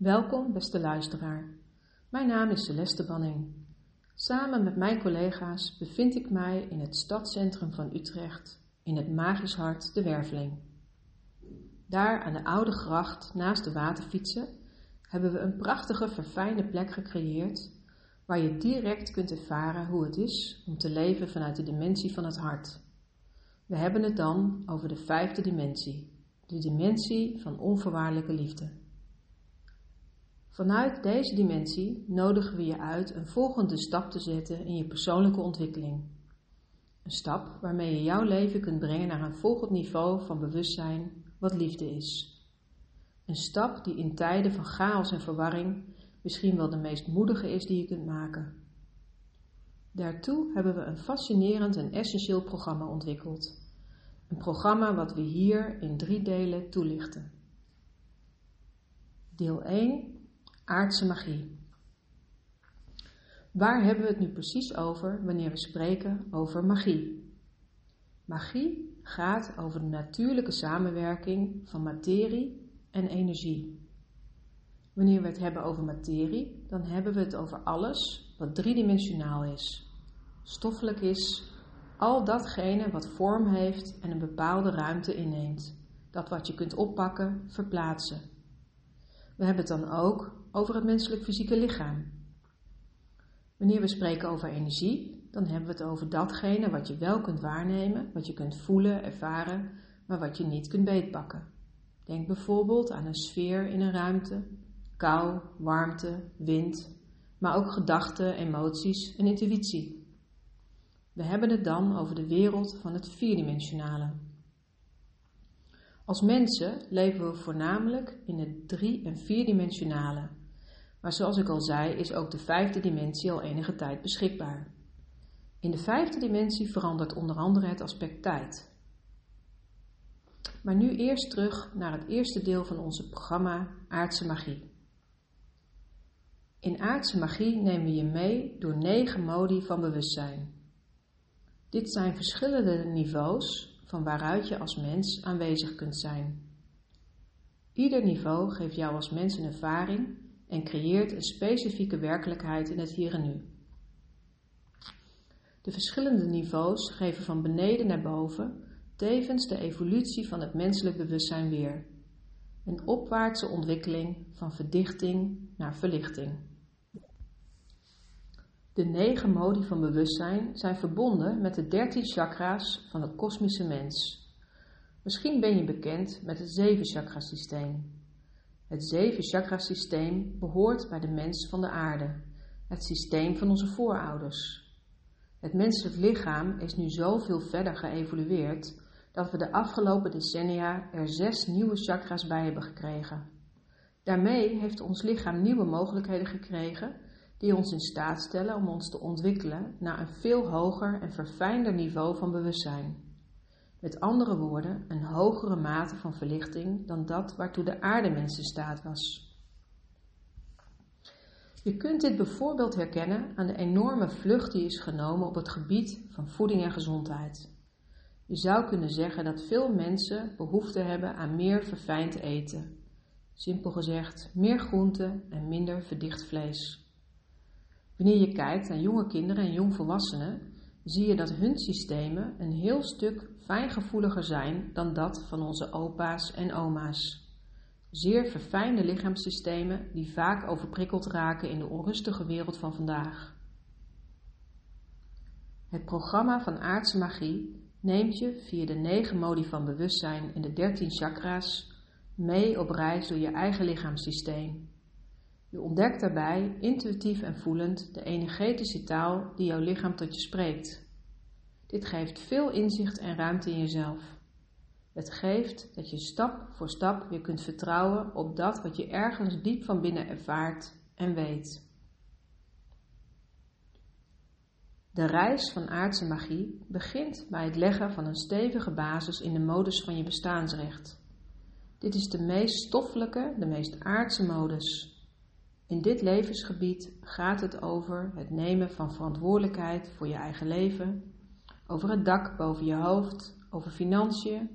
Welkom, beste luisteraar. Mijn naam is Celeste Banning. Samen met mijn collega's bevind ik mij in het stadscentrum van Utrecht, in het magisch hart de Werveling. Daar aan de oude gracht naast de waterfietsen hebben we een prachtige verfijnde plek gecreëerd waar je direct kunt ervaren hoe het is om te leven vanuit de dimensie van het hart. We hebben het dan over de vijfde dimensie, de dimensie van onvoorwaardelijke liefde. Vanuit deze dimensie nodigen we je uit een volgende stap te zetten in je persoonlijke ontwikkeling. Een stap waarmee je jouw leven kunt brengen naar een volgend niveau van bewustzijn wat liefde is. Een stap die in tijden van chaos en verwarring misschien wel de meest moedige is die je kunt maken. Daartoe hebben we een fascinerend en essentieel programma ontwikkeld. Een programma wat we hier in drie delen toelichten. Deel 1 aardse magie. Waar hebben we het nu precies over wanneer we spreken over magie? Magie gaat over de natuurlijke samenwerking van materie en energie. Wanneer we het hebben over materie, dan hebben we het over alles wat driedimensionaal is, stoffelijk is, al datgene wat vorm heeft en een bepaalde ruimte inneemt, dat wat je kunt oppakken, verplaatsen. We hebben het dan ook over het menselijk fysieke lichaam. Wanneer we spreken over energie, dan hebben we het over datgene wat je wel kunt waarnemen, wat je kunt voelen, ervaren, maar wat je niet kunt beetpakken. Denk bijvoorbeeld aan een sfeer in een ruimte, kou, warmte, wind, maar ook gedachten, emoties en intuïtie. We hebben het dan over de wereld van het vierdimensionale. Als mensen leven we voornamelijk in het drie- en vierdimensionale. Maar zoals ik al zei, is ook de vijfde dimensie al enige tijd beschikbaar. In de vijfde dimensie verandert onder andere het aspect tijd. Maar nu eerst terug naar het eerste deel van onze programma Aardse Magie. In Aardse Magie nemen we je mee door negen modi van bewustzijn. Dit zijn verschillende niveaus van waaruit je als mens aanwezig kunt zijn. Ieder niveau geeft jou als mens een ervaring en creëert een specifieke werkelijkheid in het hier en nu. De verschillende niveaus geven van beneden naar boven tevens de evolutie van het menselijk bewustzijn weer. Een opwaartse ontwikkeling van verdichting naar verlichting. De negen modi van bewustzijn zijn verbonden met de dertien chakra's van het kosmische mens. Misschien ben je bekend met het zeven chakrasysteem. Het zeven chakrasysteem behoort bij de mens van de aarde, het systeem van onze voorouders. Het menselijk lichaam is nu zoveel verder geëvolueerd dat we de afgelopen decennia er zes nieuwe chakras bij hebben gekregen. Daarmee heeft ons lichaam nieuwe mogelijkheden gekregen die ons in staat stellen om ons te ontwikkelen naar een veel hoger en verfijnder niveau van bewustzijn. Met andere woorden, een hogere mate van verlichting dan dat waartoe de aardemens in staat was. Je kunt dit bijvoorbeeld herkennen aan de enorme vlucht die is genomen op het gebied van voeding en gezondheid. Je zou kunnen zeggen dat veel mensen behoefte hebben aan meer verfijnd eten. Simpel gezegd, meer groente en minder verdicht vlees. Wanneer je kijkt naar jonge kinderen en jongvolwassenen, zie je dat hun systemen een heel stuk fijngevoeliger zijn dan dat van onze opa's en oma's. Zeer verfijnde lichaamssystemen die vaak overprikkeld raken in de onrustige wereld van vandaag. Het programma van aardse magie neemt je via de negen modi van bewustzijn en de dertien chakra's mee op reis door je eigen lichaamssysteem. Je ontdekt daarbij, intuïtief en voelend, de energetische taal die jouw lichaam tot je spreekt. Dit geeft veel inzicht en ruimte in jezelf. Het geeft dat je stap voor stap weer kunt vertrouwen op dat wat je ergens diep van binnen ervaart en weet. De reis van aardse magie begint bij het leggen van een stevige basis in de modus van je bestaansrecht. Dit is de meest stoffelijke, de meest aardse modus. In dit levensgebied gaat het over het nemen van verantwoordelijkheid voor je eigen leven, over het dak boven je hoofd, over financiën,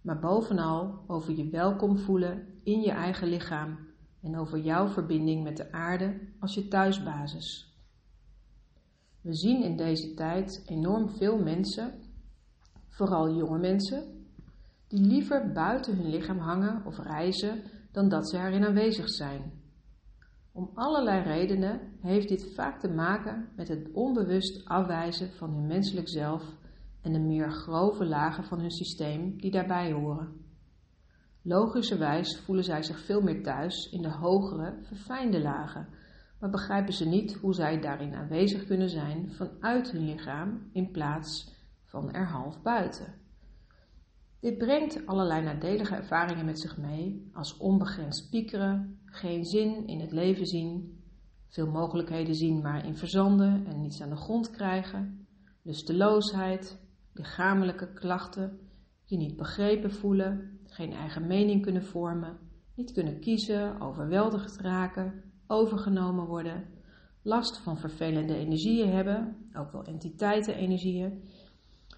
maar bovenal over je welkom voelen in je eigen lichaam, en over jouw verbinding met de aarde als je thuisbasis. We zien in deze tijd enorm veel mensen, vooral jonge mensen, die liever buiten hun lichaam hangen of reizen dan dat ze erin aanwezig zijn. Om allerlei redenen heeft dit vaak te maken met het onbewust afwijzen van hun menselijk zelf en de meer grove lagen van hun systeem die daarbij horen. Logischerwijs voelen zij zich veel meer thuis in de hogere, verfijnde lagen, maar begrijpen ze niet hoe zij daarin aanwezig kunnen zijn vanuit hun lichaam in plaats van er half buiten. Dit brengt allerlei nadelige ervaringen met zich mee, als onbegrensd piekeren, geen zin in het leven zien, veel mogelijkheden zien maar in verzanden en niets aan de grond krijgen, lusteloosheid, lichamelijke klachten, je niet begrepen voelen, geen eigen mening kunnen vormen, niet kunnen kiezen, overweldigd raken, overgenomen worden, last van vervelende energieën hebben, ook wel entiteiten-energieën,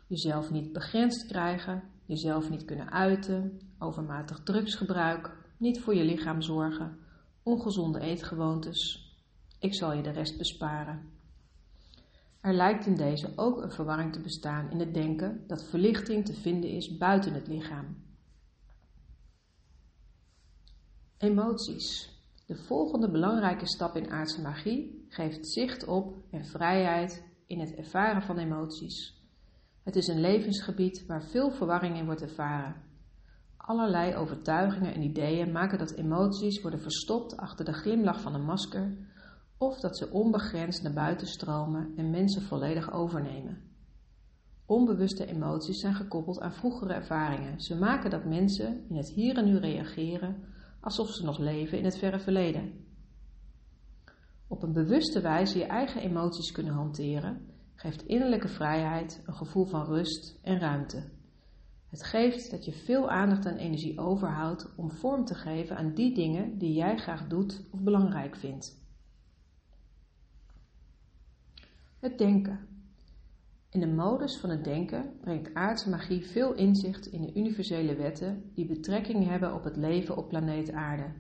jezelf niet begrensd krijgen, jezelf niet kunnen uiten, overmatig drugsgebruik, niet voor je lichaam zorgen, ongezonde eetgewoontes. Ik zal je de rest besparen. Er lijkt in deze ook een verwarring te bestaan in het denken dat verlichting te vinden is buiten het lichaam. Emoties. De volgende belangrijke stap in aardse magie geeft zicht op en vrijheid in het ervaren van emoties. Het is een levensgebied waar veel verwarring in wordt ervaren. Allerlei overtuigingen en ideeën maken dat emoties worden verstopt achter de glimlach van een masker of dat ze onbegrensd naar buiten stromen en mensen volledig overnemen. Onbewuste emoties zijn gekoppeld aan vroegere ervaringen. Ze maken dat mensen in het hier en nu reageren alsof ze nog leven in het verre verleden. Op een bewuste wijze je eigen emoties kunnen hanteren, geeft innerlijke vrijheid een gevoel van rust en ruimte. Het geeft dat je veel aandacht en energie overhoudt om vorm te geven aan die dingen die jij graag doet of belangrijk vindt. Het denken. In de modus van het denken brengt aardse magie veel inzicht in de universele wetten die betrekking hebben op het leven op planeet Aarde.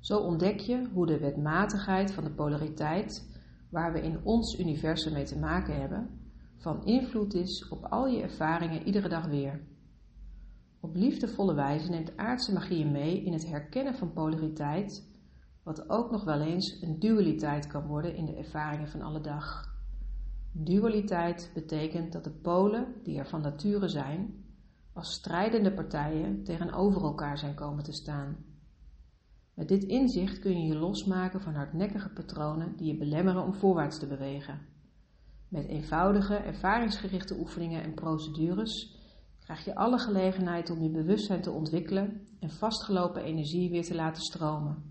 Zo ontdek je hoe de wetmatigheid van de polariteit, waar we in ons universum mee te maken hebben, van invloed is op al je ervaringen iedere dag weer. Op liefdevolle wijze neemt aardse magie je mee in het herkennen van polariteit, wat ook nog wel eens een dualiteit kan worden in de ervaringen van alle dag. Dualiteit betekent dat de polen, die er van nature zijn, als strijdende partijen tegenover elkaar zijn komen te staan. Met dit inzicht kun je je losmaken van hardnekkige patronen die je belemmeren om voorwaarts te bewegen. Met eenvoudige, ervaringsgerichte oefeningen en procedures krijg je alle gelegenheid om je bewustzijn te ontwikkelen en vastgelopen energie weer te laten stromen.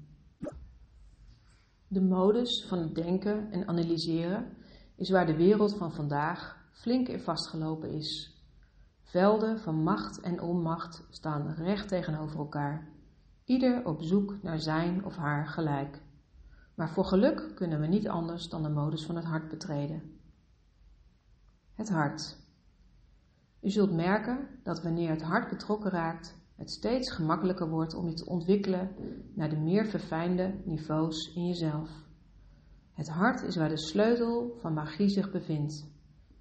De modus van het denken en analyseren is waar de wereld van vandaag flink in vastgelopen is. Velden van macht en onmacht staan recht tegenover elkaar, ieder op zoek naar zijn of haar gelijk. Maar voor geluk kunnen we niet anders dan de modus van het hart betreden. Het hart. U zult merken dat wanneer het hart betrokken raakt, het steeds gemakkelijker wordt om je te ontwikkelen naar de meer verfijnde niveaus in jezelf. Het hart is waar de sleutel van magie zich bevindt.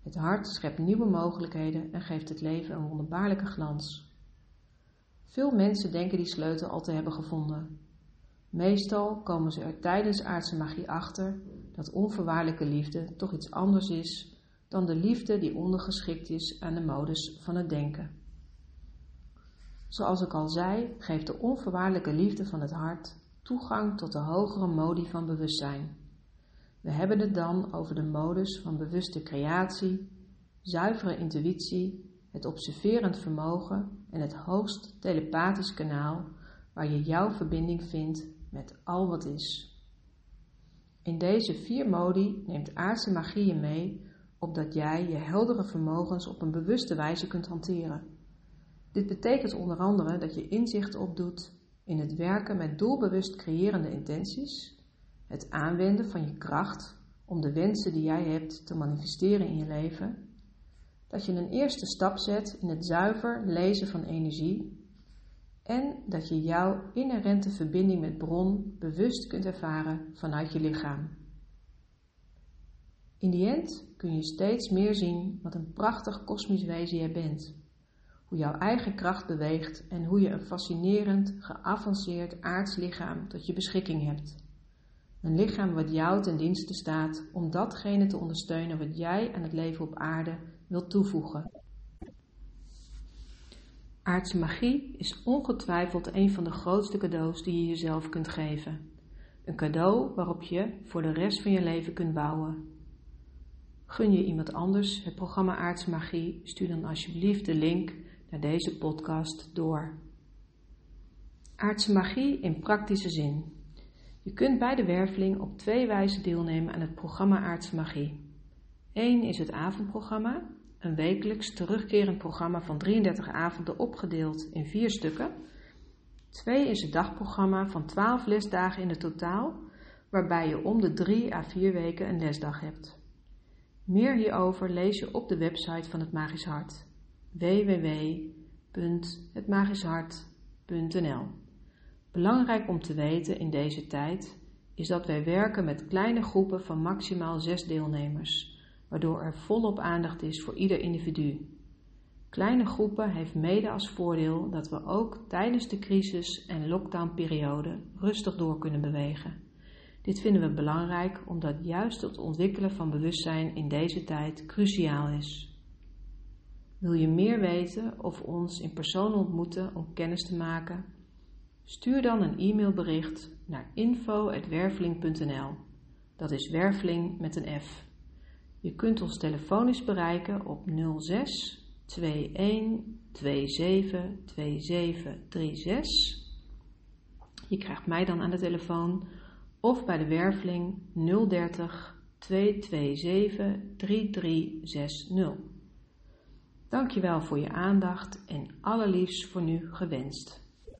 Het hart schept nieuwe mogelijkheden en geeft het leven een wonderbaarlijke glans. Veel mensen denken die sleutel al te hebben gevonden. Meestal komen ze er tijdens aardse magie achter dat onvoorwaardelijke liefde toch iets anders is dan de liefde die ondergeschikt is aan de modus van het denken. Zoals ik al zei, geeft de onvoorwaardelijke liefde van het hart toegang tot de hogere modi van bewustzijn. We hebben het dan over de modus van bewuste creatie, zuivere intuïtie, het observerend vermogen en het hoogst telepathisch kanaal waar je jouw verbinding vindt met al wat is. In deze vier modi neemt aardse magie je mee opdat jij je heldere vermogens op een bewuste wijze kunt hanteren. Dit betekent onder andere dat je inzicht opdoet in het werken met doelbewust creërende intenties het aanwenden van je kracht om de wensen die jij hebt te manifesteren in je leven, dat je een eerste stap zet in het zuiver lezen van energie en dat je jouw inherente verbinding met bron bewust kunt ervaren vanuit je lichaam. In die end kun je steeds meer zien wat een prachtig kosmisch wezen jij bent, hoe jouw eigen kracht beweegt en hoe je een fascinerend, geavanceerd aards lichaam tot je beschikking hebt. Een lichaam wat jou ten dienste staat om datgene te ondersteunen wat jij aan het leven op aarde wilt toevoegen. Aardse magie is ongetwijfeld een van de grootste cadeaus die je jezelf kunt geven. Een cadeau waarop je voor de rest van je leven kunt bouwen. Gun je iemand anders het programma Aardse Magie, stuur dan alsjeblieft de link naar deze podcast door. Aardse magie in praktische zin. Je kunt bij de werveling op twee wijzen deelnemen aan het programma Aardse Magie. Eén is het avondprogramma, een wekelijks terugkerend programma van 33 avonden opgedeeld in vier stukken. Twee is het dagprogramma van 12 lesdagen in het totaal, waarbij je om de 3 à 4 weken een lesdag hebt. Meer hierover lees je op de website van het Magisch Hart www.hetmagischhart.nl. Belangrijk om te weten in deze tijd is dat wij werken met kleine groepen van maximaal zes deelnemers, waardoor er volop aandacht is voor ieder individu. Kleine groepen heeft mede als voordeel dat we ook tijdens de crisis- en lockdownperiode rustig door kunnen bewegen. Dit vinden we belangrijk omdat juist het ontwikkelen van bewustzijn in deze tijd cruciaal is. Wil je meer weten of ons in persoon ontmoeten om kennis te maken? Stuur dan een e-mailbericht naar info.werveling.nl. Dat is werveling met een F. Je kunt ons telefonisch bereiken op 06 21 27 2736. Je krijgt mij dan aan de telefoon of bij de werveling 030 227 3360. Dankjewel voor je aandacht en allerliefst voor nu gewenst.